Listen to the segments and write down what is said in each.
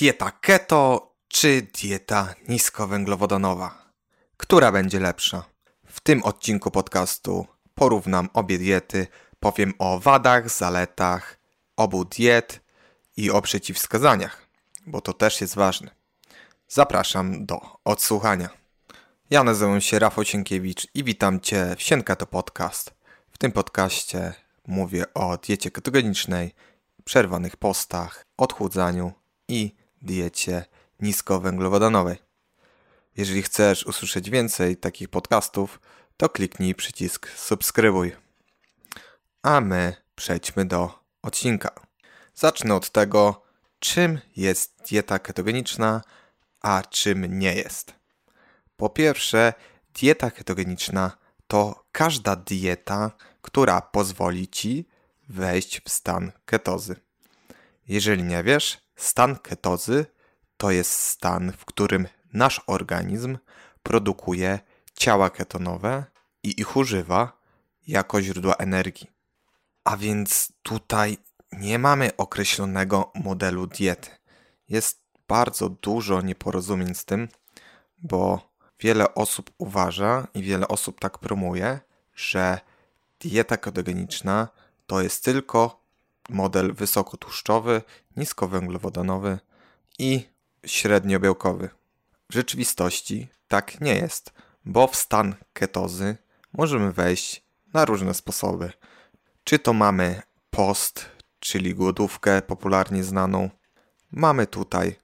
Dieta keto czy dieta niskowęglowodanowa? Która będzie lepsza? W tym odcinku podcastu porównam obie diety, powiem o wadach, zaletach obu diet i o przeciwwskazaniach, bo to też jest ważne. Zapraszam do odsłuchania. Ja nazywam się Rafał Sienkiewicz i witam Cię w Sienka to Podcast. W tym podcaście mówię o diecie ketogenicznej, przerwanych postach, odchudzaniu i diecie niskowęglowodanowej. Jeżeli chcesz usłyszeć więcej takich podcastów, to kliknij przycisk subskrybuj. A my przejdźmy do odcinka. Zacznę od tego, czym jest dieta ketogeniczna, a czym nie jest. Po pierwsze, dieta ketogeniczna to każda dieta, która pozwoli ci wejść w stan ketozy. Jeżeli nie wiesz, stan ketozy to jest stan, w którym nasz organizm produkuje ciała ketonowe i ich używa jako źródła energii. A więc tutaj nie mamy określonego modelu diety. Jest bardzo dużo nieporozumień z tym, bo wiele osób uważa i wiele osób tak promuje, że dieta ketogeniczna to jest tylko model wysokotłuszczowy, niskowęglowodanowy i średniobiałkowy. W rzeczywistości tak nie jest, bo w stan ketozy możemy wejść na różne sposoby. Czy to mamy post, czyli głodówkę popularnie znaną. Mamy tutaj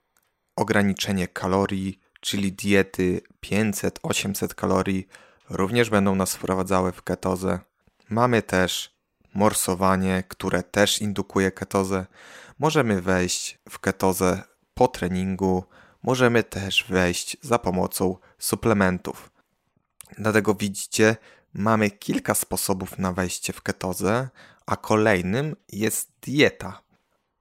ograniczenie kalorii, czyli diety 500-800 kalorii również będą nas wprowadzały w ketozę. Mamy też morsowanie, które też indukuje ketozę. Możemy wejść w ketozę po treningu, możemy też wejść za pomocą suplementów. Dlatego widzicie, mamy kilka sposobów na wejście w ketozę, a kolejnym jest dieta.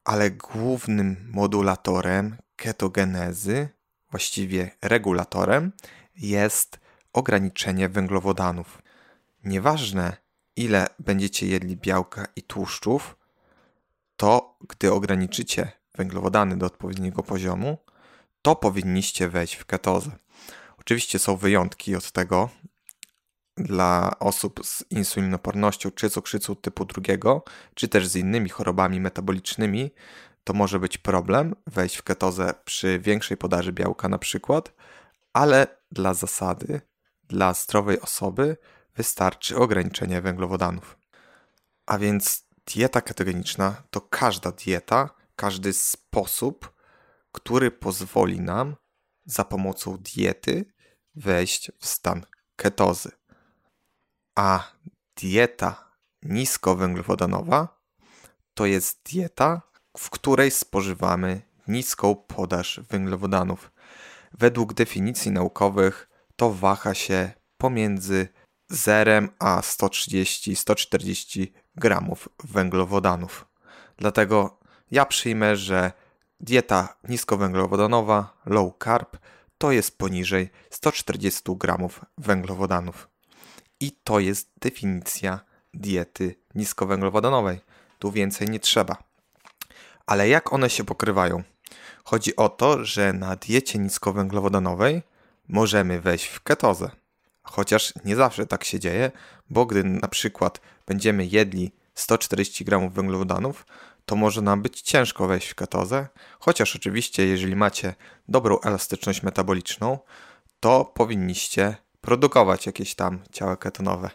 Ale głównym modulatorem ketogenezy, właściwie regulatorem, jest ograniczenie węglowodanów. Nieważne, ile będziecie jedli białka i tłuszczów, to gdy ograniczycie węglowodany do odpowiedniego poziomu, to powinniście wejść w ketozę. Oczywiście są wyjątki od tego dla osób z insulinopornością czy cukrzycą typu drugiego, czy też z innymi chorobami metabolicznymi. To może być problem wejść w ketozę przy większej podaży białka na przykład, ale dla zasady, dla zdrowej osoby wystarczy ograniczenie węglowodanów. A więc dieta ketogeniczna to każda dieta, każdy sposób, który pozwoli nam za pomocą diety wejść w stan ketozy. A dieta niskowęglowodanowa to jest dieta, w której spożywamy niską podaż węglowodanów. Według definicji naukowych to waha się pomiędzy 0 a 130-140 gramów węglowodanów. Dlatego ja przyjmę, że dieta niskowęglowodanowa, low carb, to jest poniżej 140 gramów węglowodanów. I to jest definicja diety niskowęglowodanowej. Tu więcej nie trzeba. Ale jak one się pokrywają? Chodzi o to, że na diecie niskowęglowodanowej możemy wejść w ketozę. Chociaż nie zawsze tak się dzieje, bo gdy na przykład będziemy jedli 140 gramów węglowodanów, to może nam być ciężko wejść w ketozę, chociaż oczywiście jeżeli macie dobrą elastyczność metaboliczną, to powinniście produkować jakieś tam ciała ketonowe.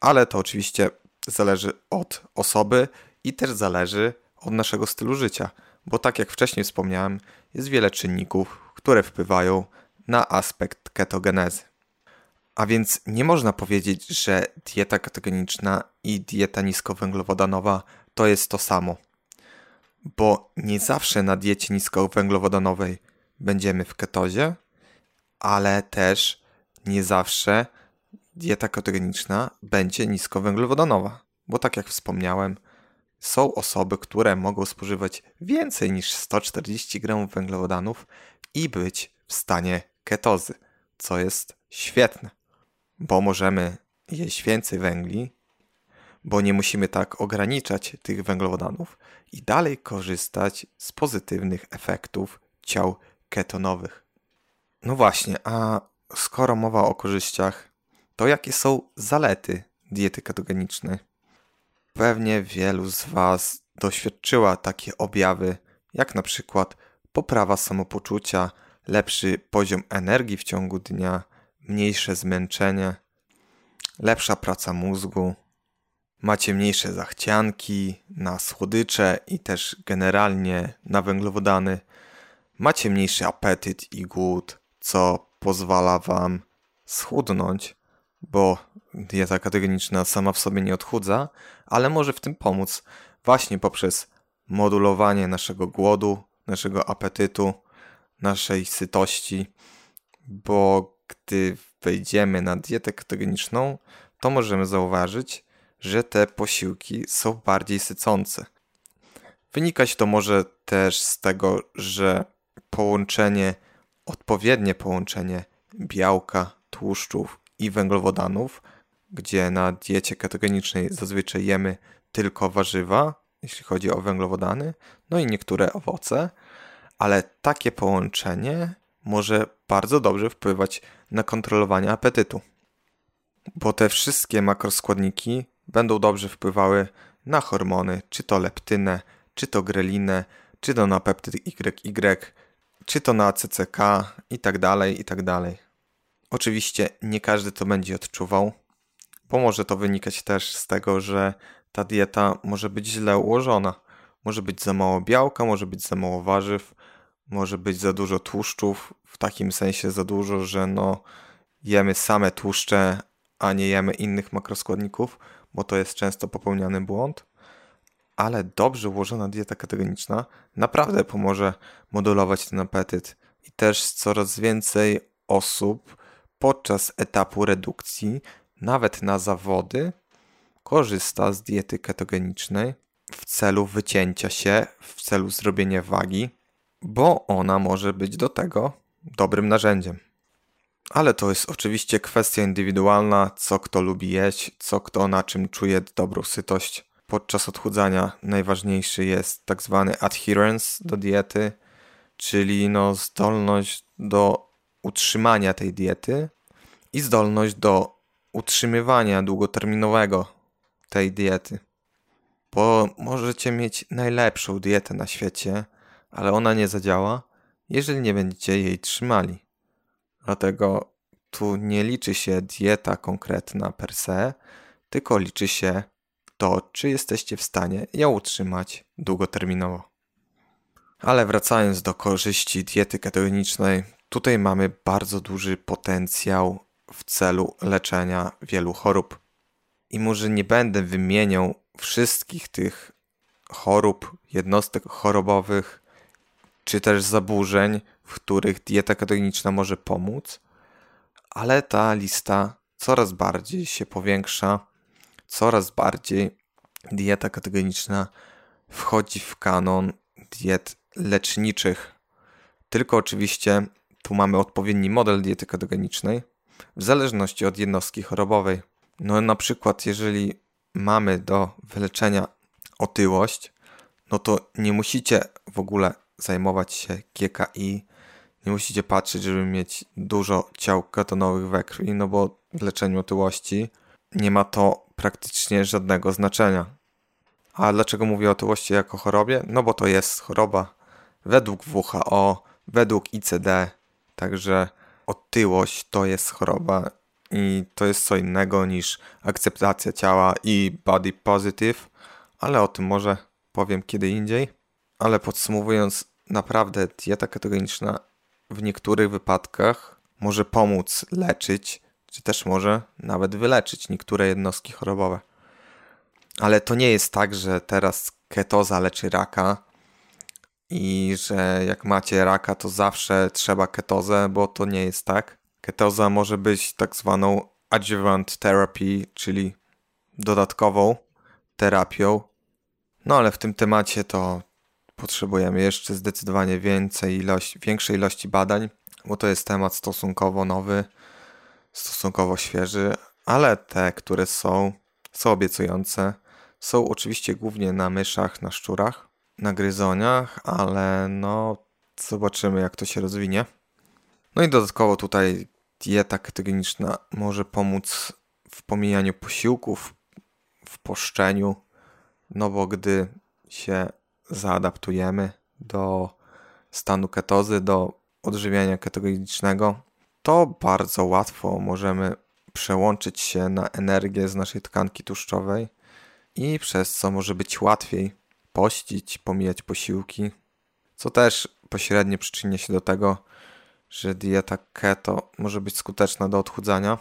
Ale to oczywiście zależy od osoby i też zależy od naszego stylu życia, bo tak jak wcześniej wspomniałem, jest wiele czynników, które wpływają na aspekt ketogenezy. A więc nie można powiedzieć, że dieta ketogeniczna i dieta niskowęglowodanowa to jest to samo. Bo nie zawsze na diecie niskowęglowodanowej będziemy w ketozie, ale też nie zawsze dieta ketogeniczna będzie niskowęglowodanowa. Bo tak jak wspomniałem, są osoby, które mogą spożywać więcej niż 140 g węglowodanów i być w stanie ketozy, co jest świetne, bo możemy jeść więcej węgli, bo nie musimy tak ograniczać tych węglowodanów i dalej korzystać z pozytywnych efektów ciał ketonowych. No właśnie, a skoro mowa o korzyściach, to jakie są zalety diety ketogenicznej? Pewnie wielu z Was doświadczyła takie objawy, jak na przykład poprawa samopoczucia, lepszy poziom energii w ciągu dnia, mniejsze zmęczenie, lepsza praca mózgu, macie mniejsze zachcianki na słodycze i też generalnie na węglowodany, macie mniejszy apetyt i głód, co pozwala Wam schudnąć, bo dieta ketogeniczna sama w sobie nie odchudza, ale może w tym pomóc właśnie poprzez modulowanie naszego głodu, naszego apetytu, naszej sytości, bo gdy wejdziemy na dietę ketogeniczną, to możemy zauważyć, że te posiłki są bardziej sycące. Wynikać to może też z tego, że połączenie, odpowiednie połączenie białka, tłuszczów i węglowodanów, gdzie na diecie ketogenicznej zazwyczaj jemy tylko warzywa, jeśli chodzi o węglowodany, no i niektóre owoce, ale takie połączenie może bardzo dobrze wpływać na kontrolowanie apetytu. Bo te wszystkie makroskładniki będą dobrze wpływały na hormony, czy to leptynę, czy to grelinę, czy to na peptyd YY, czy to na CCK i tak dalej, i tak dalej. Oczywiście nie każdy to będzie odczuwał, bo może to wynikać też z tego, że ta dieta może być źle ułożona. Może być za mało białka, może być za mało warzyw, może być za dużo tłuszczów, w takim sensie za dużo, że no jemy same tłuszcze, a nie jemy innych makroskładników, bo to jest często popełniany błąd. Ale dobrze ułożona dieta ketogeniczna naprawdę pomoże modulować ten apetyt i też coraz więcej osób podczas etapu redukcji, nawet na zawody, korzysta z diety ketogenicznej w celu wycięcia się, w celu zrobienia wagi, bo ona może być do tego dobrym narzędziem. Ale to jest oczywiście kwestia indywidualna, co kto lubi jeść, co kto na czym czuje dobrą sytość. Podczas odchudzania najważniejszy jest tak zwany adherence do diety, czyli no zdolność do utrzymania tej diety i zdolność do utrzymywania długoterminowego tej diety. Bo możecie mieć najlepszą dietę na świecie, ale ona nie zadziała, jeżeli nie będziecie jej trzymali. Dlatego tu nie liczy się dieta konkretna per se, tylko liczy się to, czy jesteście w stanie ją utrzymać długoterminowo. Ale wracając do korzyści diety ketogenicznej, tutaj mamy bardzo duży potencjał w celu leczenia wielu chorób. I może nie będę wymieniał wszystkich tych chorób, jednostek chorobowych, czy też zaburzeń, w których dieta ketogeniczna może pomóc, ale ta lista coraz bardziej się powiększa, coraz bardziej dieta ketogeniczna wchodzi w kanon diet leczniczych. Tylko oczywiście tu mamy odpowiedni model diety ketogenicznej w zależności od jednostki chorobowej. No na przykład jeżeli mamy do wyleczenia otyłość, no to nie musicie w ogóle zajmować się GKI, nie musicie patrzeć, żeby mieć dużo ciał ketonowych we krwi, no bo w leczeniu otyłości nie ma to praktycznie żadnego znaczenia. A dlaczego mówię o otyłości jako chorobie? No bo to jest choroba według WHO, według ICD, także otyłość to jest choroba i to jest co innego niż akceptacja ciała i body positive, ale o tym może powiem kiedy indziej. Ale podsumowując, naprawdę dieta ketogeniczna w niektórych wypadkach może pomóc leczyć, czy też może nawet wyleczyć niektóre jednostki chorobowe. Ale to nie jest tak, że teraz ketoza leczy raka i że jak macie raka, to zawsze trzeba ketozę, bo to nie jest tak. Ketoza może być tak zwaną adjuvant therapy, czyli dodatkową terapią. No ale w tym temacie to potrzebujemy jeszcze zdecydowanie więcej ilości, większej ilości badań, bo to jest temat stosunkowo nowy, stosunkowo świeży, ale te, które są, są obiecujące. Są oczywiście głównie na myszach, na szczurach, na gryzoniach, ale no zobaczymy jak to się rozwinie. No i dodatkowo tutaj dieta ketogeniczna może pomóc w pomijaniu posiłków, w poszczeniu, no bo gdy się zaadaptujemy do stanu ketozy, do odżywiania ketogenicznego, to bardzo łatwo możemy przełączyć się na energię z naszej tkanki tłuszczowej i przez co może być łatwiej pościć, pomijać posiłki, co też pośrednio przyczynia się do tego, że dieta keto może być skuteczna do odchudzania.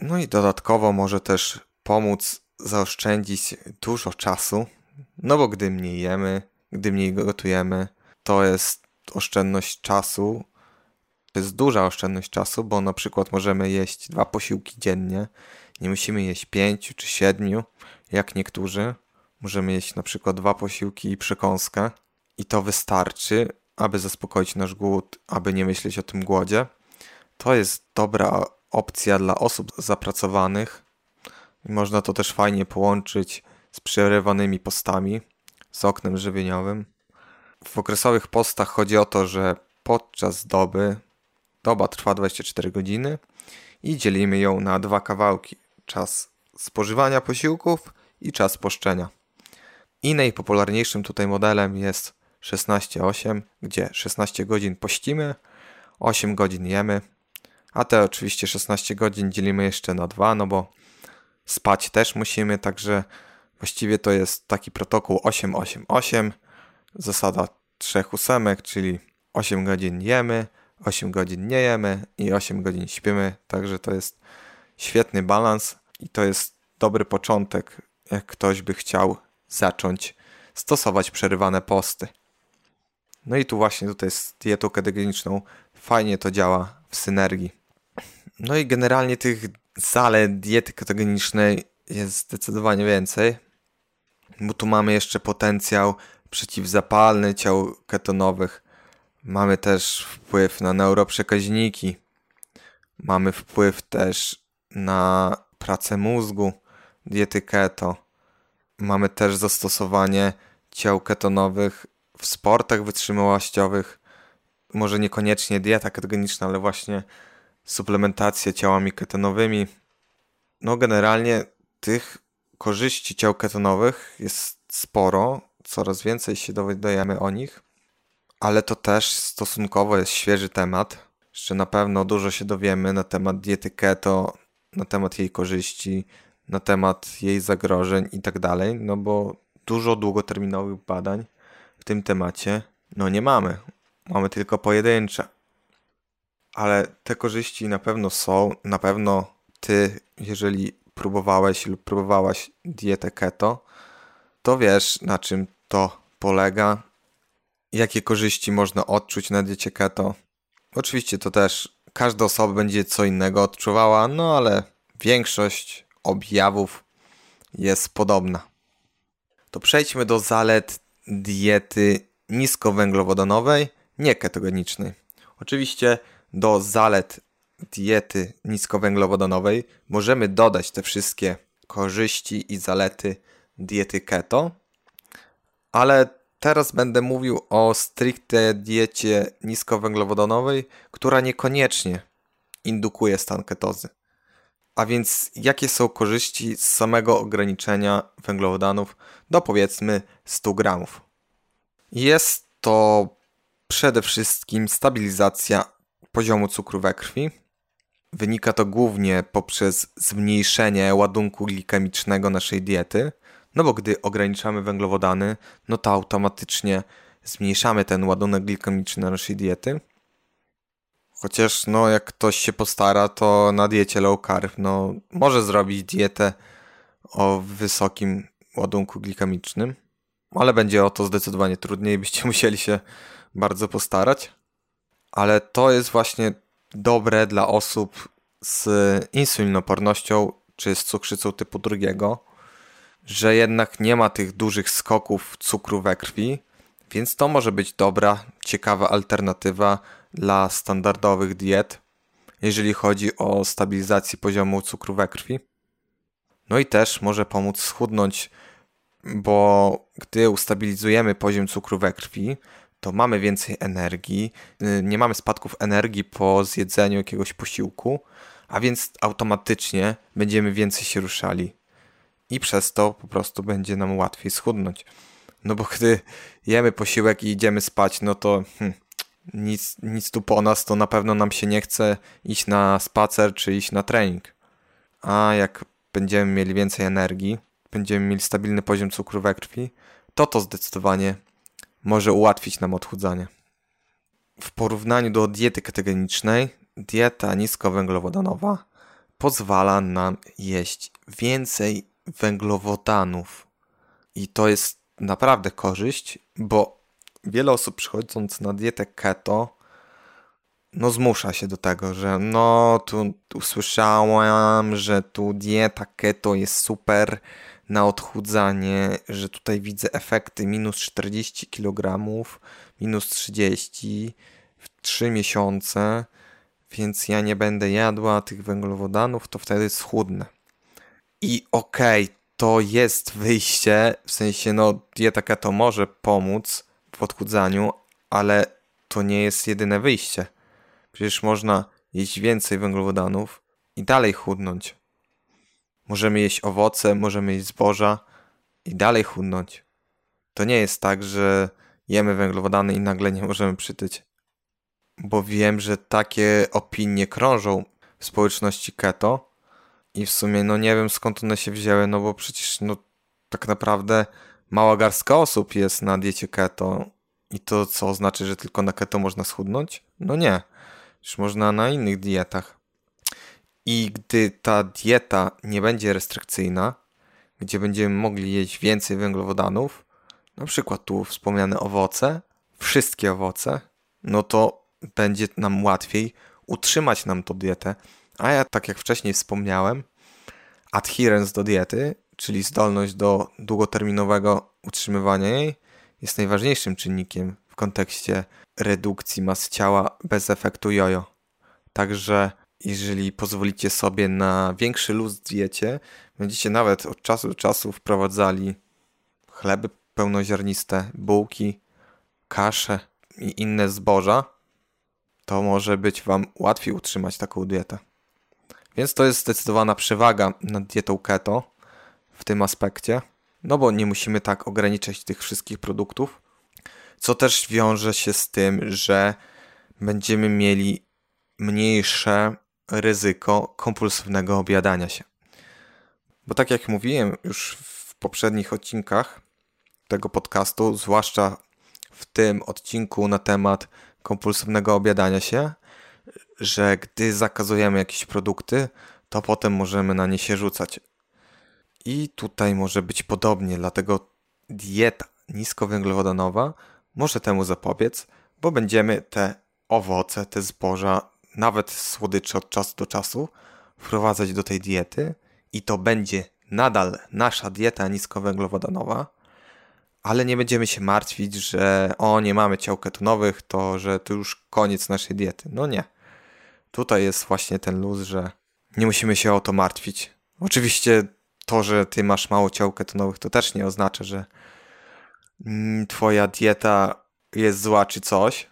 No i dodatkowo może też pomóc zaoszczędzić dużo czasu, no bo gdy mniej jemy, gdy mniej gotujemy, to jest oszczędność czasu. To jest duża oszczędność czasu, bo na przykład możemy jeść dwa posiłki dziennie. Nie musimy jeść pięciu czy siedmiu, jak niektórzy. Możemy jeść na przykład dwa posiłki i przekąskę. I to wystarczy, aby zaspokoić nasz głód, aby nie myśleć o tym głodzie. To jest dobra opcja dla osób zapracowanych. Można to też fajnie połączyć z przerywanymi postami, z oknem żywieniowym. W okresowych postach chodzi o to, że podczas doby doba trwa 24 godziny i dzielimy ją na dwa kawałki: czas spożywania posiłków i czas poszczenia. I najpopularniejszym tutaj modelem jest 16-8, gdzie 16 godzin pościmy, 8 godzin jemy, a te oczywiście 16 godzin dzielimy jeszcze na dwa, no bo spać też musimy, także właściwie to jest taki protokół 8-8-8, zasada trzech ósemek, czyli 8 godzin jemy, 8 godzin nie jemy i 8 godzin śpimy, także to jest świetny balans i to jest dobry początek, jak ktoś by chciał zacząć stosować przerywane posty. No i tu właśnie tutaj z dietą ketogeniczną fajnie to działa w synergii. No i generalnie tych zalet diety ketogenicznej jest zdecydowanie więcej, bo tu mamy jeszcze potencjał przeciwzapalny ciał ketonowych. Mamy też wpływ na neuroprzekaźniki. Mamy wpływ też na pracę mózgu diety keto. Mamy też zastosowanie ciał ketonowych w sportach wytrzymałościowych. Może niekoniecznie dieta ketogeniczna, ale właśnie suplementacja ciałami ketonowymi. No generalnie tych korzyści ciał ketonowych jest sporo, coraz więcej się dowiadujemy o nich, ale to też stosunkowo jest świeży temat. Jeszcze na pewno dużo się dowiemy na temat diety keto, na temat jej korzyści, na temat jej zagrożeń i tak dalej, no bo dużo długoterminowych badań w tym temacie no nie mamy. Mamy tylko pojedyncze. Ale te korzyści na pewno są. Na pewno ty, jeżeli próbowałeś lub próbowałaś dietę keto, to wiesz na czym to polega, jakie korzyści można odczuć na diecie keto. Oczywiście to też każda osoba będzie co innego odczuwała, no ale większość objawów jest podobna. To przejdźmy do zalet diety niskowęglowodanowej, nie ketogenicznej. Oczywiście do zalet diety niskowęglowodanowej możemy dodać te wszystkie korzyści i zalety diety keto, ale teraz będę mówił o stricte diecie niskowęglowodanowej, która niekoniecznie indukuje stan ketozy. A więc jakie są korzyści z samego ograniczenia węglowodanów do powiedzmy 100 gramów? Jest to przede wszystkim stabilizacja poziomu cukru we krwi. Wynika to głównie poprzez zmniejszenie ładunku glikemicznego naszej diety, no bo gdy ograniczamy węglowodany, no to automatycznie zmniejszamy ten ładunek glikemiczny naszej diety. Chociaż no jak ktoś się postara, to na diecie low carb no może zrobić dietę o wysokim ładunku glikemicznym, ale będzie o to zdecydowanie trudniej, byście musieli się bardzo postarać. Ale to jest właśnie dobre dla osób z insulinopornością czy z cukrzycą typu drugiego, że jednak nie ma tych dużych skoków cukru we krwi, więc to może być dobra, ciekawa alternatywa dla standardowych diet, jeżeli chodzi o stabilizację poziomu cukru we krwi. No i też może pomóc schudnąć, bo gdy ustabilizujemy poziom cukru we krwi, to mamy więcej energii, y, nie mamy spadków energii po zjedzeniu jakiegoś posiłku, a więc automatycznie będziemy więcej się ruszali. I przez to po prostu będzie nam łatwiej schudnąć. No bo gdy jemy posiłek i idziemy spać, no to hm, nic, nic tu po nas, to na pewno nam się nie chce iść na spacer czy iść na trening. A jak będziemy mieli więcej energii, będziemy mieli stabilny poziom cukru we krwi, to to zdecydowanie może ułatwić nam odchudzanie. W porównaniu do diety ketogenicznej, dieta niskowęglowodanowa pozwala nam jeść więcej węglowodanów. I to jest naprawdę korzyść, bo wiele osób przychodząc na dietę keto, no zmusza się do tego, że no tu usłyszałam, że tu dieta keto jest super na odchudzanie, że tutaj widzę efekty minus 40 kg, minus 30 w 3 miesiące, więc ja nie będę jadła tych węglowodanów, to wtedy schudnę. I okej, okay, to jest wyjście, w sensie no dieta keto może pomóc w odchudzaniu, ale to nie jest jedyne wyjście. Przecież można jeść więcej węglowodanów i dalej chudnąć. Możemy jeść owoce, możemy jeść zboża i dalej chudnąć. To nie jest tak, że jemy węglowodany i nagle nie możemy przytyć. Bo wiem, że takie opinie krążą w społeczności keto i w sumie no nie wiem skąd one się wzięły, no bo przecież no tak naprawdę mała garstka osób jest na diecie keto i to co znaczy, że tylko na keto można schudnąć? No nie. Już można na innych dietach. I gdy ta dieta nie będzie restrykcyjna, gdzie będziemy mogli jeść więcej węglowodanów, na przykład tu wspomniane owoce, wszystkie owoce, no to będzie nam łatwiej utrzymać nam tą dietę. A ja, tak jak wcześniej wspomniałem, adherence do diety, czyli zdolność do długoterminowego utrzymywania jej, jest najważniejszym czynnikiem w kontekście redukcji masy ciała bez efektu jojo. Także jeżeli pozwolicie sobie na większy luz w diecie, będziecie nawet od czasu do czasu wprowadzali chleby pełnoziarniste, bułki, kasze i inne zboża, to może być Wam łatwiej utrzymać taką dietę. Więc to jest zdecydowana przewaga nad dietą keto w tym aspekcie, no bo nie musimy tak ograniczać tych wszystkich produktów, co też wiąże się z tym, że będziemy mieli mniejsze ryzyko kompulsywnego objadania się. Bo tak jak mówiłem już w poprzednich odcinkach tego podcastu, zwłaszcza w tym odcinku na temat kompulsywnego objadania się, że gdy zakazujemy jakieś produkty, to potem możemy na nie się rzucać. I tutaj może być podobnie, dlatego dieta niskowęglowodanowa może temu zapobiec, bo będziemy te owoce, te zboża nawet słodycze od czasu do czasu wprowadzać do tej diety i to będzie nadal nasza dieta niskowęglowodanowa, ale nie będziemy się martwić, że o, nie mamy ciał ketonowych, to że to już koniec naszej diety. No nie. Tutaj jest właśnie ten luz, że nie musimy się o to martwić. Oczywiście to, że ty masz mało ciał ketonowych, to też nie oznacza, że mm, twoja dieta jest zła czy coś,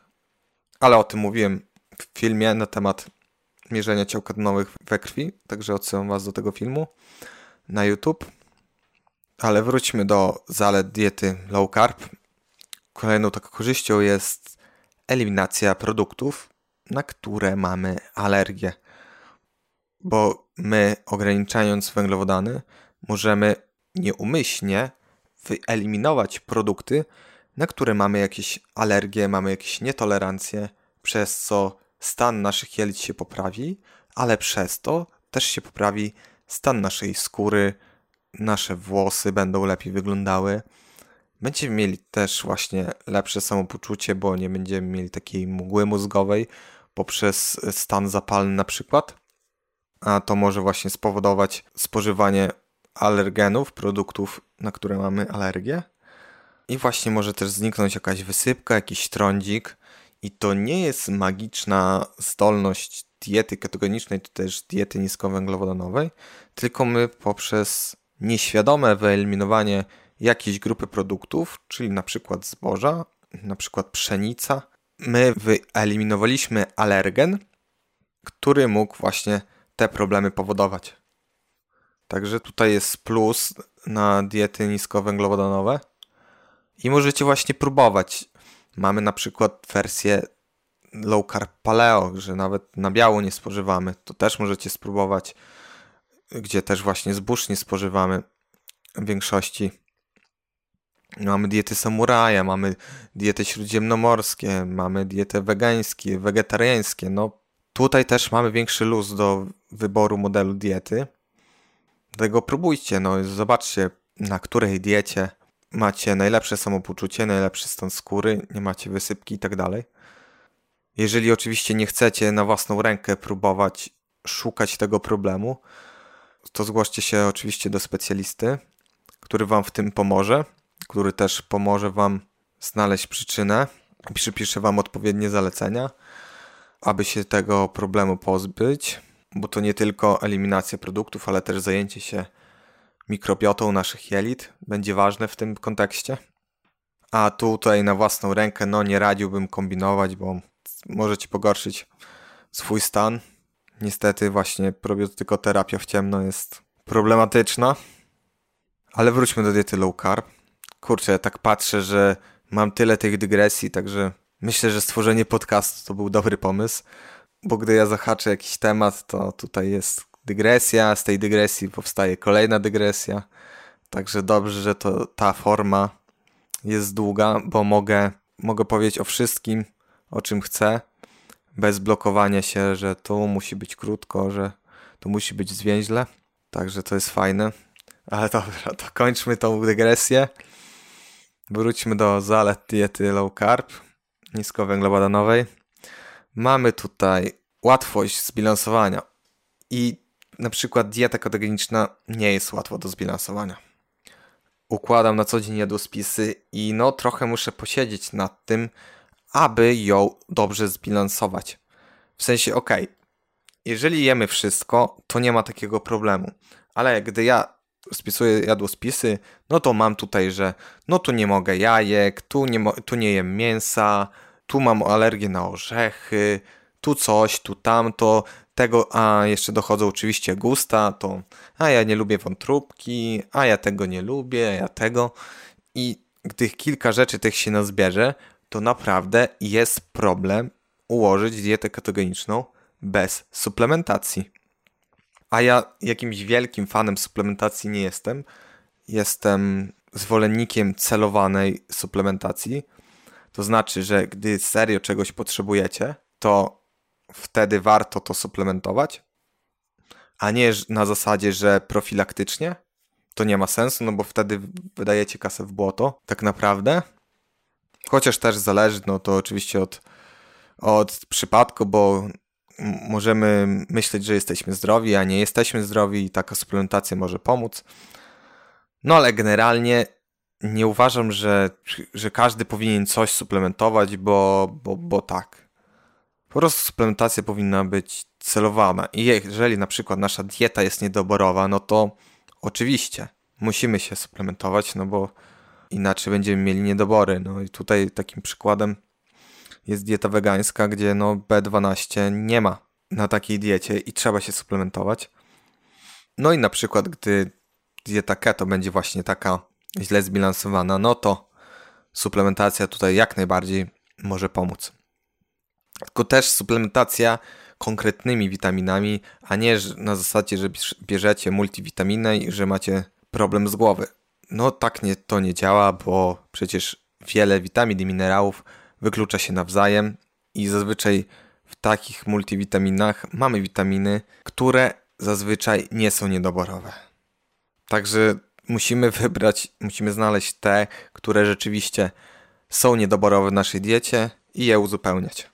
ale o tym mówiłem w filmie na temat mierzenia ciał ketonowych we krwi, także odsyłam Was do tego filmu na YouTube. Ale wróćmy do zalet diety low carb. Kolejną taką korzyścią jest eliminacja produktów, na które mamy alergię. Bo my, ograniczając węglowodany, możemy nieumyślnie wyeliminować produkty, na które mamy jakieś alergie, mamy jakieś nietolerancje, przez co stan naszych jelit się poprawi, ale przez to też się poprawi stan naszej skóry, nasze włosy będą lepiej wyglądały. Będziemy mieli też właśnie lepsze samopoczucie, bo nie będziemy mieli takiej mgły mózgowej poprzez stan zapalny na przykład. A to może właśnie spowodować spożywanie alergenów, produktów, na które mamy alergię. I właśnie może też zniknąć jakaś wysypka, jakiś trądzik, i to nie jest magiczna zdolność diety ketogenicznej, czy też diety niskowęglowodanowej, tylko my poprzez nieświadome wyeliminowanie jakiejś grupy produktów, czyli na przykład zboża, na przykład pszenica, my wyeliminowaliśmy alergen, który mógł właśnie te problemy powodować. Także tutaj jest plus na diety niskowęglowodanowe i możecie właśnie próbować. Mamy na przykład wersję low carb paleo, że nawet na biało nie spożywamy. To też możecie spróbować, gdzie też właśnie zbóż nie spożywamy w większości. Mamy diety samuraja, mamy diety śródziemnomorskie, mamy diety wegańskie, wegetariańskie. No tutaj też mamy większy luz do wyboru modelu diety. Dlatego próbujcie, no zobaczcie na której diecie macie najlepsze samopoczucie, najlepszy stan skóry, nie macie wysypki i tak. Jeżeli oczywiście nie chcecie na własną rękę próbować szukać tego problemu, to zgłoście się oczywiście do specjalisty, który Wam w tym pomoże, który też pomoże Wam znaleźć przyczynę i przypisze Wam odpowiednie zalecenia, aby się tego problemu pozbyć, bo to nie tylko eliminacja produktów, ale też zajęcie się mikrobiotą naszych jelit będzie ważne w tym kontekście. A tutaj na własną rękę, no nie radziłbym kombinować, bo może ci pogorszyć swój stan. Niestety właśnie probiotykoterapia w ciemno jest problematyczna. Ale wróćmy do diety low carb. Kurczę, ja tak patrzę, że mam tyle tych dygresji, także myślę, że stworzenie podcastu to był dobry pomysł, bo gdy ja zahaczę jakiś temat, to tutaj jest dygresja, z tej dygresji powstaje kolejna dygresja. Także dobrze, że to ta forma jest długa, bo mogę, mogę powiedzieć o wszystkim, o czym chcę, bez blokowania się, że tu musi być krótko, że tu musi być zwięźle. Także to jest fajne. Ale dobra, to kończmy tą dygresję. Wróćmy do zalet diety low carb, niskowęglowodanowej. Mamy tutaj łatwość zbilansowania i na przykład dieta ketogeniczna nie jest łatwa do zbilansowania. Układam na co dzień jadłospisy i no trochę muszę posiedzieć nad tym, aby ją dobrze zbilansować. W sensie, ok, jeżeli jemy wszystko, to nie ma takiego problemu. Ale gdy ja spisuję jadłospisy, no to mam tutaj, że no tu nie mogę jajek, tu nie, tu nie jem mięsa, tu mam alergię na orzechy, tu coś, tu tamto, tego, a jeszcze dochodzą oczywiście gusta, to a ja nie lubię wątróbki, a ja tego nie lubię, a ja tego. I gdy kilka rzeczy tych się nazbierze, to naprawdę jest problem ułożyć dietę ketogeniczną bez suplementacji. A ja jakimś wielkim fanem suplementacji nie jestem. Jestem zwolennikiem celowanej suplementacji. To znaczy, że gdy serio czegoś potrzebujecie, to wtedy warto to suplementować, a nie na zasadzie, że profilaktycznie. To nie ma sensu, no bo wtedy wydajecie kasę w błoto, tak naprawdę. Chociaż też zależy, no to oczywiście od, od przypadku, bo możemy myśleć, że jesteśmy zdrowi, a nie jesteśmy zdrowi i taka suplementacja może pomóc. No ale generalnie nie uważam, że, że każdy powinien coś suplementować, bo, bo, bo tak. Po prostu suplementacja powinna być celowana. I jeżeli na przykład nasza dieta jest niedoborowa, no to oczywiście musimy się suplementować, no bo inaczej będziemy mieli niedobory. No i tutaj takim przykładem jest dieta wegańska, gdzie no B12 nie ma na takiej diecie i trzeba się suplementować. No i na przykład, gdy dieta keto będzie właśnie taka źle zbilansowana, no to suplementacja tutaj jak najbardziej może pomóc. Tylko też suplementacja konkretnymi witaminami, a nie na zasadzie, że bierzecie multivitaminę i że macie problem z głowy. No tak nie, to nie działa, bo przecież wiele witamin i minerałów wyklucza się nawzajem i zazwyczaj w takich multivitaminach mamy witaminy, które zazwyczaj nie są niedoborowe. Także musimy wybrać, musimy znaleźć te, które rzeczywiście są niedoborowe w naszej diecie i je uzupełniać.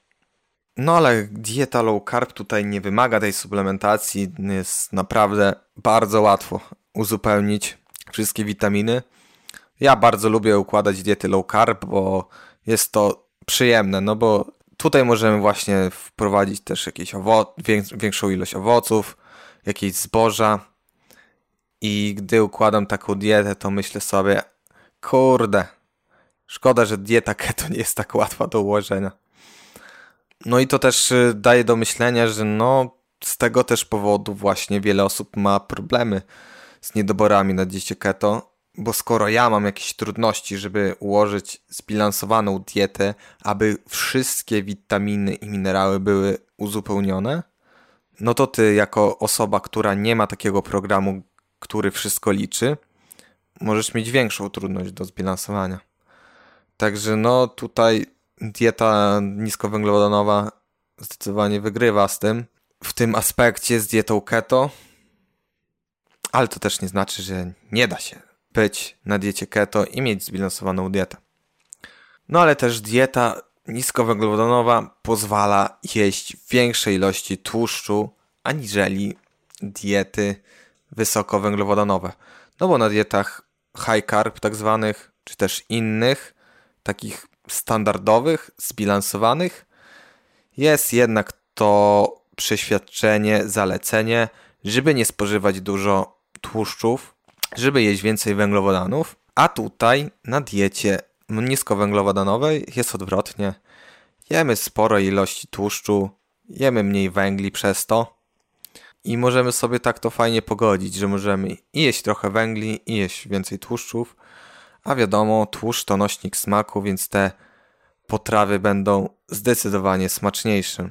No ale dieta low carb tutaj nie wymaga tej suplementacji, jest naprawdę bardzo łatwo uzupełnić wszystkie witaminy. Ja bardzo lubię układać diety low carb, bo jest to przyjemne, no bo tutaj możemy właśnie wprowadzić też jakieś owo- większą ilość owoców, jakieś zboża. I gdy układam taką dietę, to myślę sobie, kurde, szkoda, że dieta keto nie jest tak łatwa do ułożenia. No i to też y, daje do myślenia, że no z tego też powodu właśnie wiele osób ma problemy z niedoborami na diecie keto, bo skoro ja mam jakieś trudności, żeby ułożyć zbilansowaną dietę, aby wszystkie witaminy i minerały były uzupełnione, no to ty jako osoba, która nie ma takiego programu, który wszystko liczy, możesz mieć większą trudność do zbilansowania. Także no tutaj dieta niskowęglowodanowa zdecydowanie wygrywa z tym. W tym aspekcie z dietą keto, ale to też nie znaczy, że nie da się być na diecie keto i mieć zbilansowaną dietę. No ale też dieta niskowęglowodanowa pozwala jeść większej ilości tłuszczu aniżeli diety wysokowęglowodanowe. No bo na dietach high carb tak zwanych, czy też innych, takich standardowych, zbilansowanych, jest jednak to przeświadczenie, zalecenie, żeby nie spożywać dużo tłuszczów, żeby jeść więcej węglowodanów, a tutaj na diecie niskowęglowodanowej jest odwrotnie. Jemy sporo ilości tłuszczu, jemy mniej węgli przez to. I możemy sobie tak to fajnie pogodzić, że możemy i jeść trochę węgli i jeść więcej tłuszczów, a wiadomo, tłuszcz to nośnik smaku, więc te potrawy będą zdecydowanie smaczniejsze.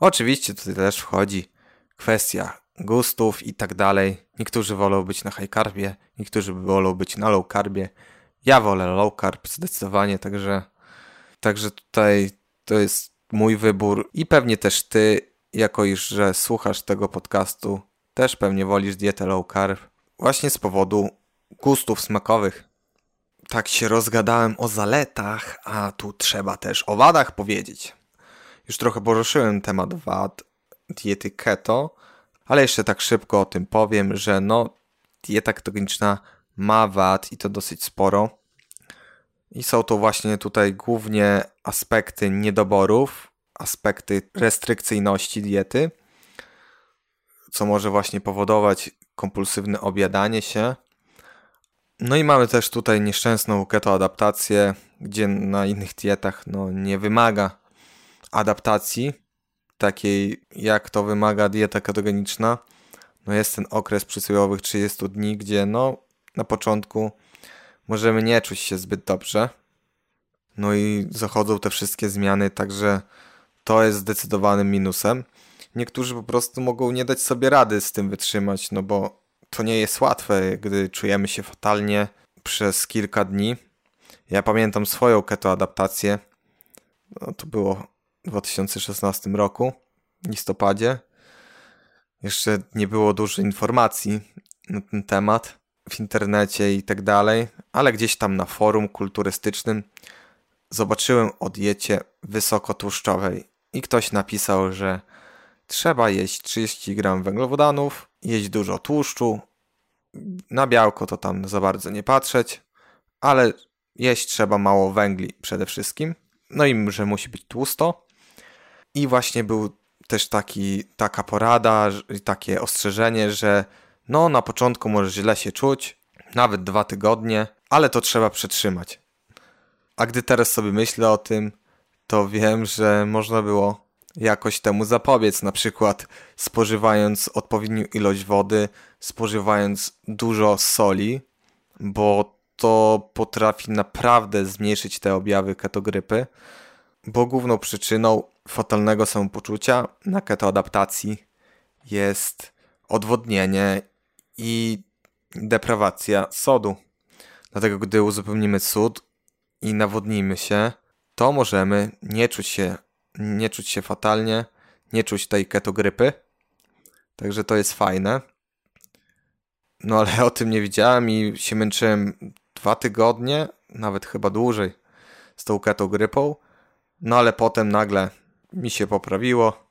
Oczywiście tutaj też wchodzi kwestia gustów i tak dalej. Niektórzy wolą być na high carbie, niektórzy wolą być na low carbie. Ja wolę low carb zdecydowanie, także, także tutaj to jest mój wybór i pewnie też ty, jako iż że słuchasz tego podcastu, też pewnie wolisz dietę low carb właśnie z powodu gustów smakowych. Tak się rozgadałem o zaletach, a tu trzeba też o wadach powiedzieć. Już trochę poruszyłem temat wad diety keto, ale jeszcze tak szybko o tym powiem, że no dieta ketogeniczna ma wad i to dosyć sporo. I są to właśnie tutaj głównie aspekty niedoborów, aspekty restrykcyjności diety, co może właśnie powodować kompulsywne objadanie się. No i mamy też tutaj nieszczęsną ketoadaptację, gdzie na innych dietach no, nie wymaga adaptacji, takiej jak to wymaga dieta ketogeniczna. No jest ten okres przysłowiowych 30 dni, gdzie no na początku możemy nie czuć się zbyt dobrze. No i zachodzą te wszystkie zmiany, także to jest zdecydowanym minusem. Niektórzy po prostu mogą nie dać sobie rady z tym wytrzymać, no bo to nie jest łatwe, gdy czujemy się fatalnie przez kilka dni. Ja pamiętam swoją ketoadaptację. No, to było w 2016 roku, listopadzie. Jeszcze nie było dużo informacji na ten temat w internecie i tak dalej, ale gdzieś tam na forum kulturystycznym zobaczyłem o diecie wysokotłuszczowej i ktoś napisał, że trzeba jeść 30 gram węglowodanów, jeść dużo tłuszczu, na białko to tam za bardzo nie patrzeć, ale jeść trzeba mało węgli przede wszystkim, no i że musi być tłusto. I właśnie był też taki, taka porada, takie ostrzeżenie, że no na początku może źle się czuć, nawet dwa tygodnie, ale to trzeba przetrzymać. A gdy teraz sobie myślę o tym, to wiem, że można było jakoś temu zapobiec, na przykład spożywając odpowiednią ilość wody, spożywając dużo soli, bo to potrafi naprawdę zmniejszyć te objawy ketogrypy, bo główną przyczyną fatalnego samopoczucia na ketoadaptacji jest odwodnienie i deprawacja sodu. Dlatego gdy uzupełnimy sód i nawodnimy się, to możemy nie czuć się, nie czuć się fatalnie, nie czuć tej ketogrypy. Także to jest fajne. No ale o tym nie widziałem i się męczyłem dwa tygodnie, nawet chyba dłużej z tą ketogrypą. No ale potem nagle mi się poprawiło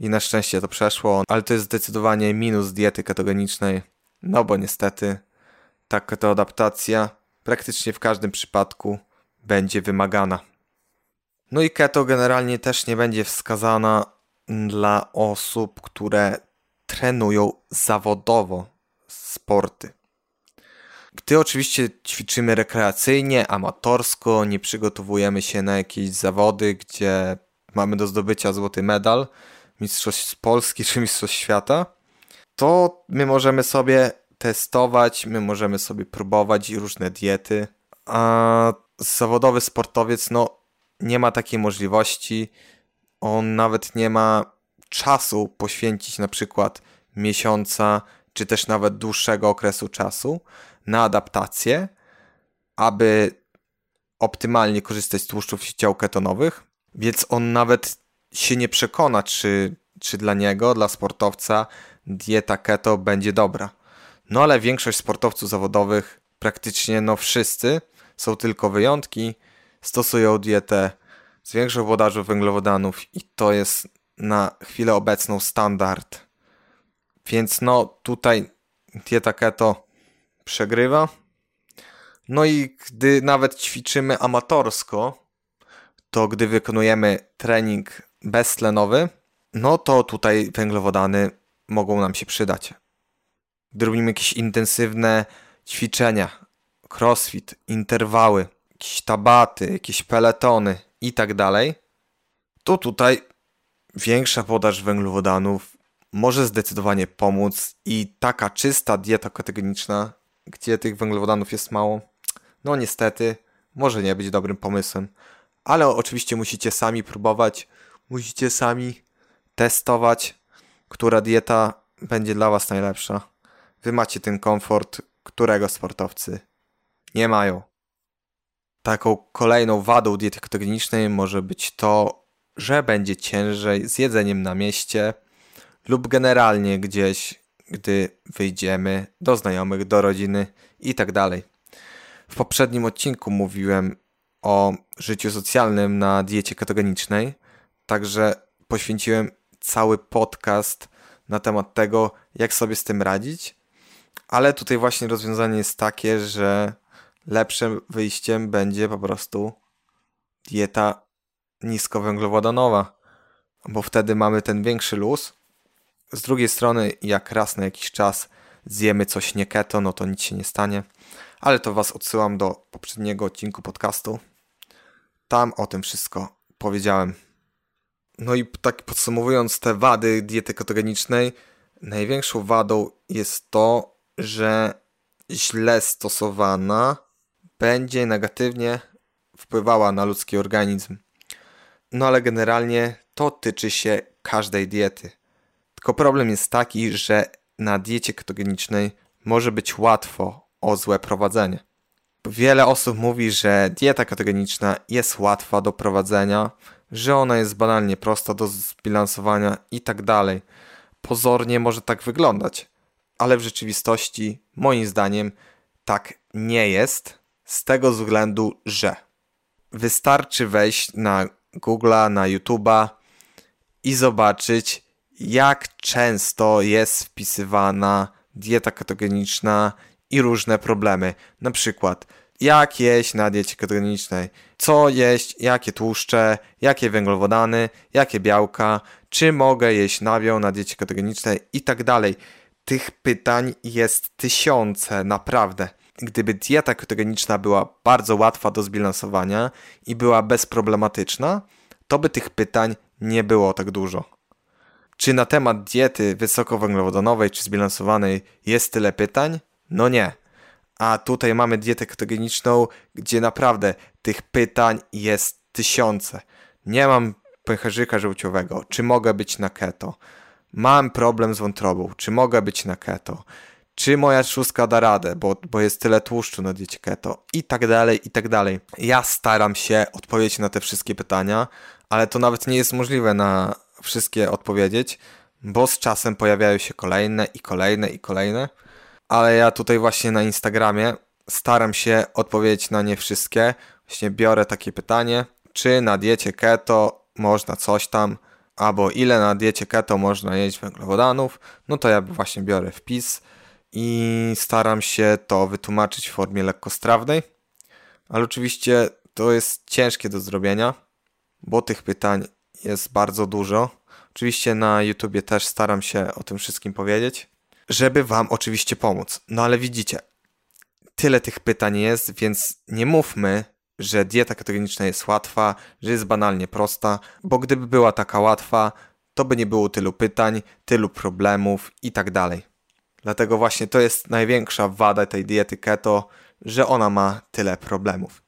i na szczęście to przeszło, ale to jest zdecydowanie minus diety ketogenicznej, no bo niestety ta ketoadaptacja praktycznie w każdym przypadku będzie wymagana. No i keto generalnie też nie będzie wskazana dla osób, które trenują zawodowo sporty. Gdy oczywiście ćwiczymy rekreacyjnie, amatorsko, nie przygotowujemy się na jakieś zawody, gdzie mamy do zdobycia złoty medal, mistrzostw Polski czy mistrzostw świata, to my możemy sobie testować, my możemy sobie próbować różne diety, a zawodowy sportowiec no nie ma takiej możliwości, on nawet nie ma czasu poświęcić na przykład miesiąca, czy też nawet dłuższego okresu czasu na adaptację, aby optymalnie korzystać z tłuszczów ciał ketonowych, więc on nawet się nie przekona, czy, czy dla niego, dla sportowca, dieta keto będzie dobra. No ale większość sportowców zawodowych, praktycznie no wszyscy, są tylko wyjątki, stosują dietę z większą podażą węglowodanów i to jest na chwilę obecną standard. Więc no tutaj dieta keto przegrywa. No i gdy nawet ćwiczymy amatorsko, to gdy wykonujemy trening beztlenowy, no to tutaj węglowodany mogą nam się przydać. Gdy robimy jakieś intensywne ćwiczenia, crossfit, interwały, jakieś tabaty, jakieś peletony i tak dalej, to tutaj większa podaż węglowodanów może zdecydowanie pomóc i taka czysta dieta ketogeniczna, gdzie tych węglowodanów jest mało, no niestety może nie być dobrym pomysłem. Ale oczywiście musicie sami próbować, musicie sami testować, która dieta będzie dla Was najlepsza. Wy macie ten komfort, którego sportowcy nie mają. Taką kolejną wadą diety ketogenicznej może być to, że będzie ciężej z jedzeniem na mieście lub generalnie gdzieś, gdy wyjdziemy do znajomych, do rodziny i tak. W poprzednim odcinku mówiłem o życiu socjalnym na diecie ketogenicznej, także poświęciłem cały podcast na temat tego, jak sobie z tym radzić, ale tutaj właśnie rozwiązanie jest takie, że lepszym wyjściem będzie po prostu dieta niskowęglowodanowa, bo wtedy mamy ten większy luz. Z drugiej strony, jak raz na jakiś czas zjemy coś nie keto, no to nic się nie stanie. Ale to Was odsyłam do poprzedniego odcinku podcastu. Tam o tym wszystko powiedziałem. No i tak podsumowując te wady diety ketogenicznej, największą wadą jest to, że źle stosowana będzie negatywnie wpływała na ludzki organizm. No ale generalnie to tyczy się każdej diety. Tylko problem jest taki, że na diecie ketogenicznej może być łatwo o złe prowadzenie. Wiele osób mówi, że dieta ketogeniczna jest łatwa do prowadzenia, że ona jest banalnie prosta do zbilansowania i tak dalej. Pozornie może tak wyglądać, ale w rzeczywistości, moim zdaniem, tak nie jest, z tego względu, że wystarczy wejść na Google'a, na YouTube'a i zobaczyć, jak często jest wpisywana dieta ketogeniczna i różne problemy. Na przykład, jak jeść na diecie ketogenicznej, co jeść, jakie tłuszcze, jakie węglowodany, jakie białka, czy mogę jeść nabiał na diecie ketogenicznej i tak dalej. Tych pytań jest tysiące, naprawdę. Gdyby dieta ketogeniczna była bardzo łatwa do zbilansowania i była bezproblematyczna, to by tych pytań nie było tak dużo. Czy na temat diety wysokowęglowodanowej czy zbilansowanej jest tyle pytań? No nie. A tutaj mamy dietę ketogeniczną, gdzie naprawdę tych pytań jest tysiące. Nie mam pęcherzyka żółciowego. Czy mogę być na keto? Mam problem z wątrobą. Czy mogę być na keto? Czy moja szóstka da radę, bo, bo jest tyle tłuszczu na diecie keto? I tak dalej, i tak dalej. Ja staram się odpowiedzieć na te wszystkie pytania, ale to nawet nie jest możliwe na wszystkie odpowiedzieć, bo z czasem pojawiają się kolejne i kolejne i kolejne. Ale ja tutaj właśnie na Instagramie staram się odpowiedzieć na nie wszystkie. Właśnie biorę takie pytanie, czy na diecie keto można coś tam, albo ile na diecie keto można jeść węglowodanów, no to ja właśnie biorę wpis i staram się to wytłumaczyć w formie lekkostrawnej, ale oczywiście to jest ciężkie do zrobienia, bo tych pytań jest bardzo dużo. Oczywiście na YouTubie też staram się o tym wszystkim powiedzieć, żeby Wam oczywiście pomóc. No ale widzicie, tyle tych pytań jest, więc nie mówmy, że dieta ketogeniczna jest łatwa, że jest banalnie prosta, bo gdyby była taka łatwa, to by nie było tylu pytań, tylu problemów i tak dalej. Dlatego właśnie to jest największa wada tej diety keto, że ona ma tyle problemów.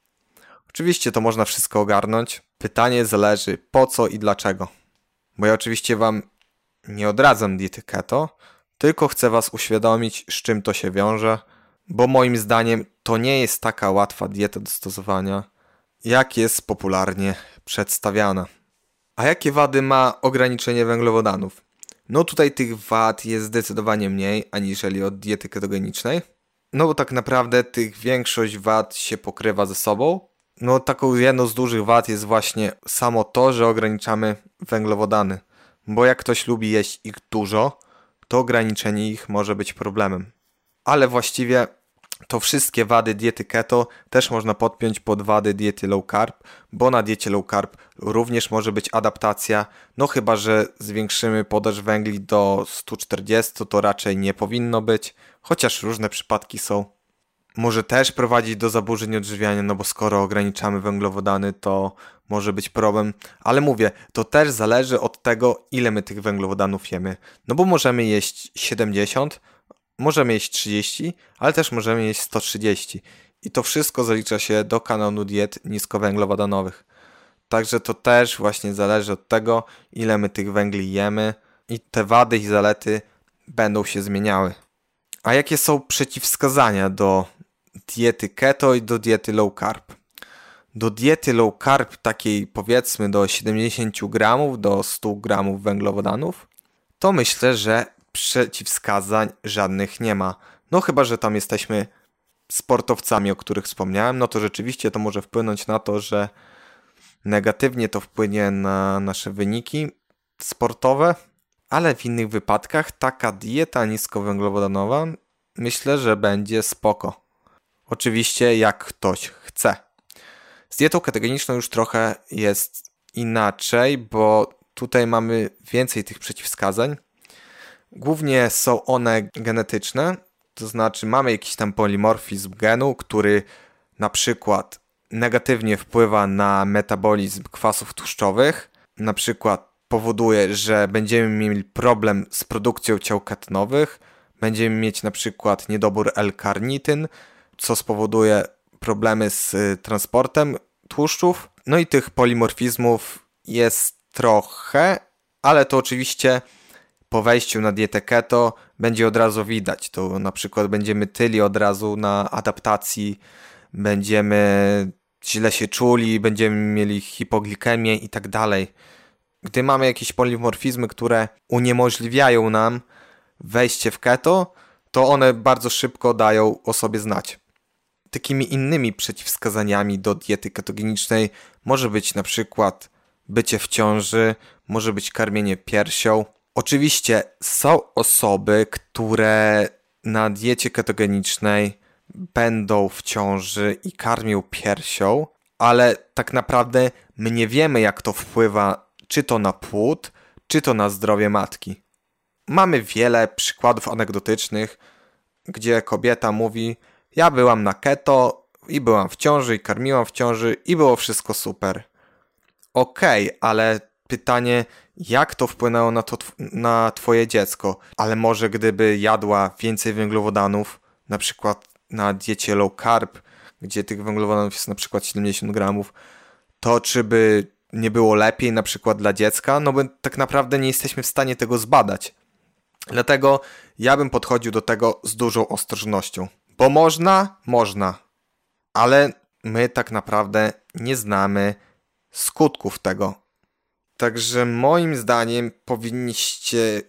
Oczywiście to można wszystko ogarnąć. Pytanie zależy po co i dlaczego. Bo ja oczywiście Wam nie odradzam diety keto, tylko chcę Was uświadomić, z czym to się wiąże, bo moim zdaniem to nie jest taka łatwa dieta do stosowania, jak jest popularnie przedstawiana. A jakie wady ma ograniczenie węglowodanów? No tutaj tych wad jest zdecydowanie mniej aniżeli od diety ketogenicznej. No bo tak naprawdę tych większość wad się pokrywa ze sobą. No taką jedną z dużych wad jest właśnie samo to, że ograniczamy węglowodany. Bo jak ktoś lubi jeść ich dużo, to ograniczenie ich może być problemem. Ale właściwie to wszystkie wady diety keto też można podpiąć pod wady diety low carb, bo na diecie low carb również może być adaptacja, no chyba, że zwiększymy podaż węgli do 140, to raczej nie powinno być, chociaż różne przypadki są. Może też prowadzić do zaburzeń odżywiania, no bo skoro ograniczamy węglowodany, to może być problem, ale mówię, to też zależy od tego, ile my tych węglowodanów jemy. No bo możemy jeść 70, możemy jeść 30, ale też możemy jeść 130. I to wszystko zalicza się do kanonu diet niskowęglowodanowych. Także to też właśnie zależy od tego, ile my tych węgli jemy i te wady i zalety będą się zmieniały. A jakie są przeciwwskazania do diety keto i do diety low carb? Do diety low carb, takiej powiedzmy do 70 gramów, do 100 gramów węglowodanów, to myślę, że przeciwwskazań żadnych nie ma. No chyba, że tam jesteśmy sportowcami, o których wspomniałem, no to rzeczywiście to może wpłynąć na to, że negatywnie to wpłynie na nasze wyniki sportowe, ale w innych wypadkach taka dieta niskowęglowodanowa myślę, że będzie spoko. Oczywiście jak ktoś chce. Z dietą ketogeniczną już trochę jest inaczej, bo tutaj mamy więcej tych przeciwwskazań. Głównie są one genetyczne, to znaczy mamy jakiś tam polimorfizm genu, który na przykład negatywnie wpływa na metabolizm kwasów tłuszczowych, na przykład powoduje, że będziemy mieli problem z produkcją ciał ketonowych, będziemy mieć na przykład niedobór L-karnityn, co spowoduje problemy z y, transportem tłuszczów. No i tych polimorfizmów jest trochę, ale to oczywiście po wejściu na dietę keto będzie od razu widać. To na przykład będziemy tyli od razu na adaptacji, będziemy źle się czuli, będziemy mieli hipoglikemię i tak dalej. Gdy mamy jakieś polimorfizmy, które uniemożliwiają nam wejście w keto, to one bardzo szybko dają o sobie znać. Takimi innymi przeciwwskazaniami do diety ketogenicznej może być na przykład bycie w ciąży, może być karmienie piersią, Oczywiście są osoby, które na diecie ketogenicznej będą w ciąży i karmią piersią, ale tak naprawdę my nie wiemy, jak to wpływa czy to na płód, czy to na zdrowie matki. Mamy wiele przykładów anegdotycznych, gdzie kobieta mówi: Ja byłam na keto i byłam w ciąży, i karmiłam w ciąży, i było wszystko super. Okej, okay, ale pytanie, jak to wpłynęło na, to, na twoje dziecko, ale może gdyby jadła więcej węglowodanów, na przykład na diecie low carb, gdzie tych węglowodanów jest na przykład 70 gramów, to czy by nie było lepiej na przykład dla dziecka? No bo tak naprawdę nie jesteśmy w stanie tego zbadać. Dlatego ja bym podchodził do tego z dużą ostrożnością. Bo można, można, ale my tak naprawdę nie znamy skutków tego, Także moim zdaniem powinniście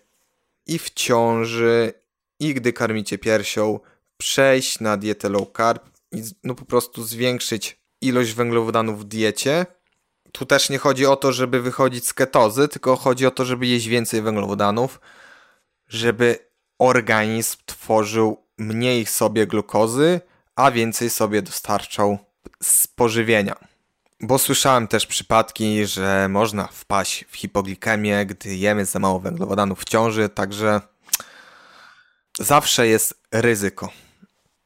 i w ciąży, i gdy karmicie piersią, przejść na dietę low carb i no po prostu zwiększyć ilość węglowodanów w diecie. Tu też nie chodzi o to, żeby wychodzić z ketozy, tylko chodzi o to, żeby jeść więcej węglowodanów, żeby organizm tworzył mniej sobie glukozy, a więcej sobie dostarczał z pożywienia. Bo słyszałem też przypadki, że można wpaść w hipoglikemię, gdy jemy za mało węglowodanów w ciąży, także zawsze jest ryzyko.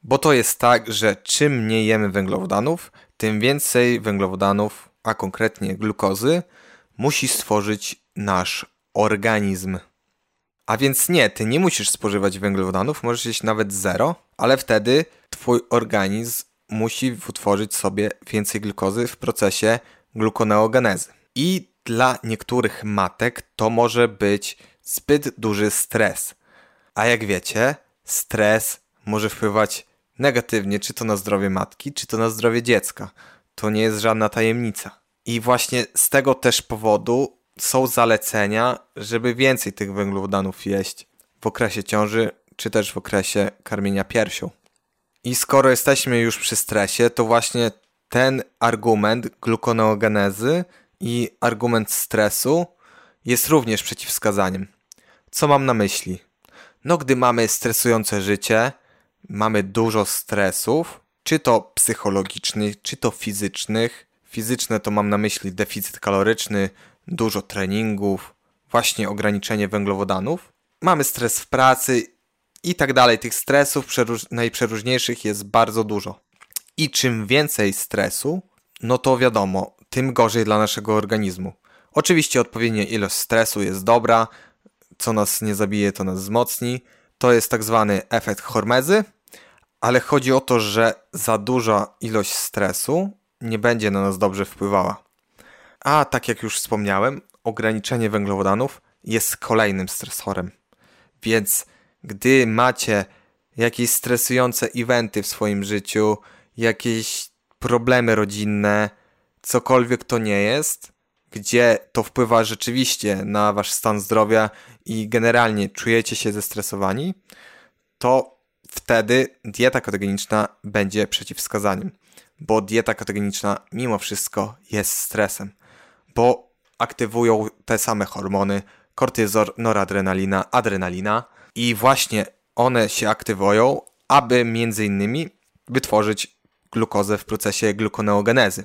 Bo to jest tak, że czym mniej jemy węglowodanów, tym więcej węglowodanów, a konkretnie glukozy, musi stworzyć nasz organizm. A więc nie, ty nie musisz spożywać węglowodanów, możesz jeść nawet zero, ale wtedy twój organizm musi utworzyć sobie więcej glukozy w procesie glukoneogenezy. I dla niektórych matek to może być zbyt duży stres. A jak wiecie, stres może wpływać negatywnie czy to na zdrowie matki, czy to na zdrowie dziecka. To nie jest żadna tajemnica. I właśnie z tego też powodu są zalecenia, żeby więcej tych węglowodanów jeść w okresie ciąży, czy też w okresie karmienia piersią. I skoro jesteśmy już przy stresie, to właśnie ten argument glukoneogenezy i argument stresu jest również przeciwwskazaniem. Co mam na myśli? No, gdy mamy stresujące życie, mamy dużo stresów, czy to psychologicznych, czy to fizycznych. Fizyczne to mam na myśli deficyt kaloryczny, dużo treningów, właśnie ograniczenie węglowodanów. Mamy stres w pracy i tak dalej. Tych stresów najprzeróżniejszych jest bardzo dużo. I czym więcej stresu, no to wiadomo, tym gorzej dla naszego organizmu. Oczywiście odpowiednia ilość stresu jest dobra, co nas nie zabije, to nas wzmocni. To jest tak zwany efekt hormezy, ale chodzi o to, że za duża ilość stresu nie będzie na nas dobrze wpływała. A tak jak już wspomniałem, ograniczenie węglowodanów jest kolejnym stresorem. Więc gdy macie jakieś stresujące eventy w swoim życiu, jakieś problemy rodzinne, cokolwiek to nie jest, gdzie to wpływa rzeczywiście na wasz stan zdrowia i generalnie czujecie się zestresowani, to wtedy dieta ketogeniczna będzie przeciwwskazaniem, bo dieta ketogeniczna mimo wszystko jest stresem, bo aktywują te same hormony, kortyzol, noradrenalina, adrenalina i właśnie one się aktywują, aby między innymi wytworzyć glukozę w procesie glukoneogenezy.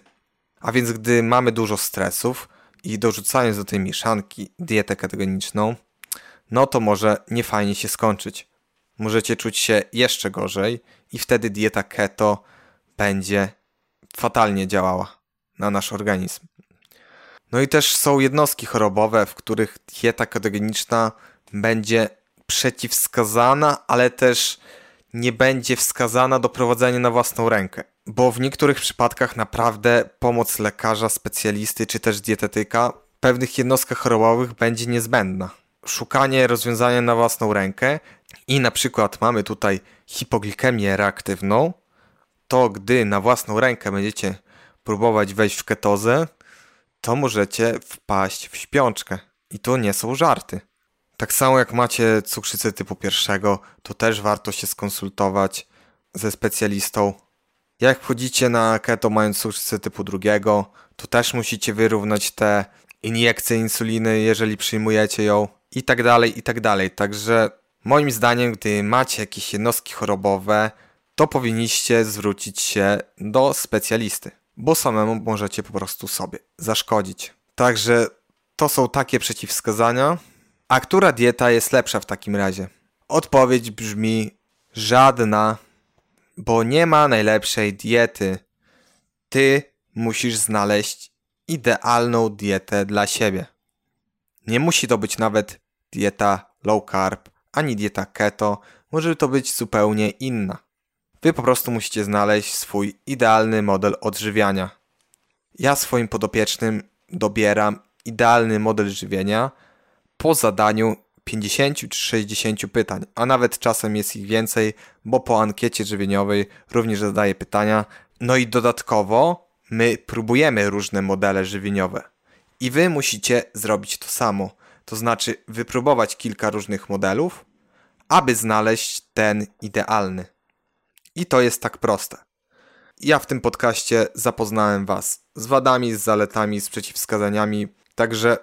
A więc gdy mamy dużo stresów i dorzucając do tej mieszanki dietę ketogeniczną, no to może niefajnie się skończyć. Możecie czuć się jeszcze gorzej i wtedy dieta keto będzie fatalnie działała na nasz organizm. No i też są jednostki chorobowe, w których dieta ketogeniczna będzie przeciwwskazana, ale też nie będzie wskazana do prowadzenia na własną rękę. Bo w niektórych przypadkach naprawdę pomoc lekarza, specjalisty czy też dietetyka w pewnych jednostkach chorobowych będzie niezbędna. Szukanie rozwiązania na własną rękę i na przykład mamy tutaj hipoglikemię reaktywną, to gdy na własną rękę będziecie próbować wejść w ketozę, to możecie wpaść w śpiączkę. I to nie są żarty. Tak samo jak macie cukrzycę typu pierwszego, to też warto się skonsultować ze specjalistą. Jak wchodzicie na keto mając cukrzycę typu drugiego, to też musicie wyrównać te iniekcje insuliny, jeżeli przyjmujecie ją i tak dalej, i tak dalej. Także moim zdaniem, gdy macie jakieś jednostki chorobowe, to powinniście zwrócić się do specjalisty, bo samemu możecie po prostu sobie zaszkodzić. Także to są takie przeciwwskazania. A która dieta jest lepsza w takim razie? Odpowiedź brzmi żadna, bo nie ma najlepszej diety. Ty musisz znaleźć idealną dietę dla siebie. Nie musi to być nawet dieta low carb, ani dieta keto, może to być zupełnie inna. Wy po prostu musicie znaleźć swój idealny model odżywiania. Ja swoim podopiecznym dobieram idealny model żywienia po zadaniu 50 czy 60 pytań, a nawet czasem jest ich więcej, bo po ankiecie żywieniowej również zadaję pytania. No i dodatkowo my próbujemy różne modele żywieniowe. I wy musicie zrobić to samo. To znaczy wypróbować kilka różnych modelów, aby znaleźć ten idealny. I to jest tak proste. Ja w tym podcaście zapoznałem Was z wadami, z zaletami, z przeciwwskazaniami, także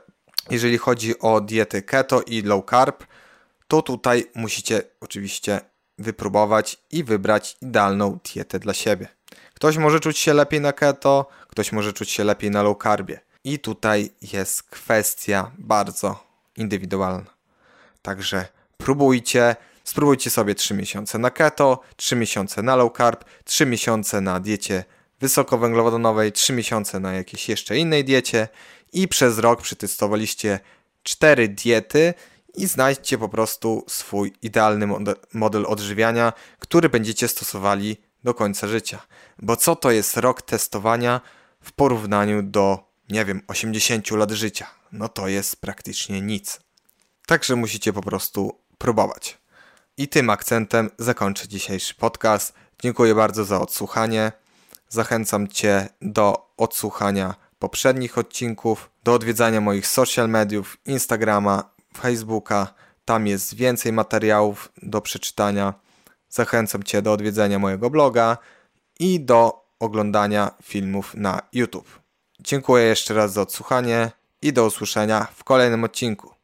jeżeli chodzi o diety keto i low carb, to tutaj musicie oczywiście wypróbować i wybrać idealną dietę dla siebie. Ktoś może czuć się lepiej na keto, ktoś może czuć się lepiej na low carbie. I tutaj jest kwestia bardzo indywidualna. Także próbujcie, spróbujcie sobie 3 miesiące na keto, 3 miesiące na low carb, 3 miesiące na diecie wysokowęglowodanowej, 3 miesiące na jakiejś jeszcze innej diecie i przez rok przetestowaliście 4 diety i znajdźcie po prostu swój idealny model odżywiania, który będziecie stosowali do końca życia. Bo co to jest rok testowania w porównaniu do, nie wiem, 80 lat życia? No to jest praktycznie nic. Także musicie po prostu próbować. I tym akcentem zakończę dzisiejszy podcast. Dziękuję bardzo za odsłuchanie. Zachęcam Cię do odsłuchania poprzednich odcinków, do odwiedzania moich social mediów, Instagrama, Facebooka. Tam jest więcej materiałów do przeczytania. Zachęcam Cię do odwiedzenia mojego bloga i do oglądania filmów na YouTube. Dziękuję jeszcze raz za odsłuchanie i do usłyszenia w kolejnym odcinku.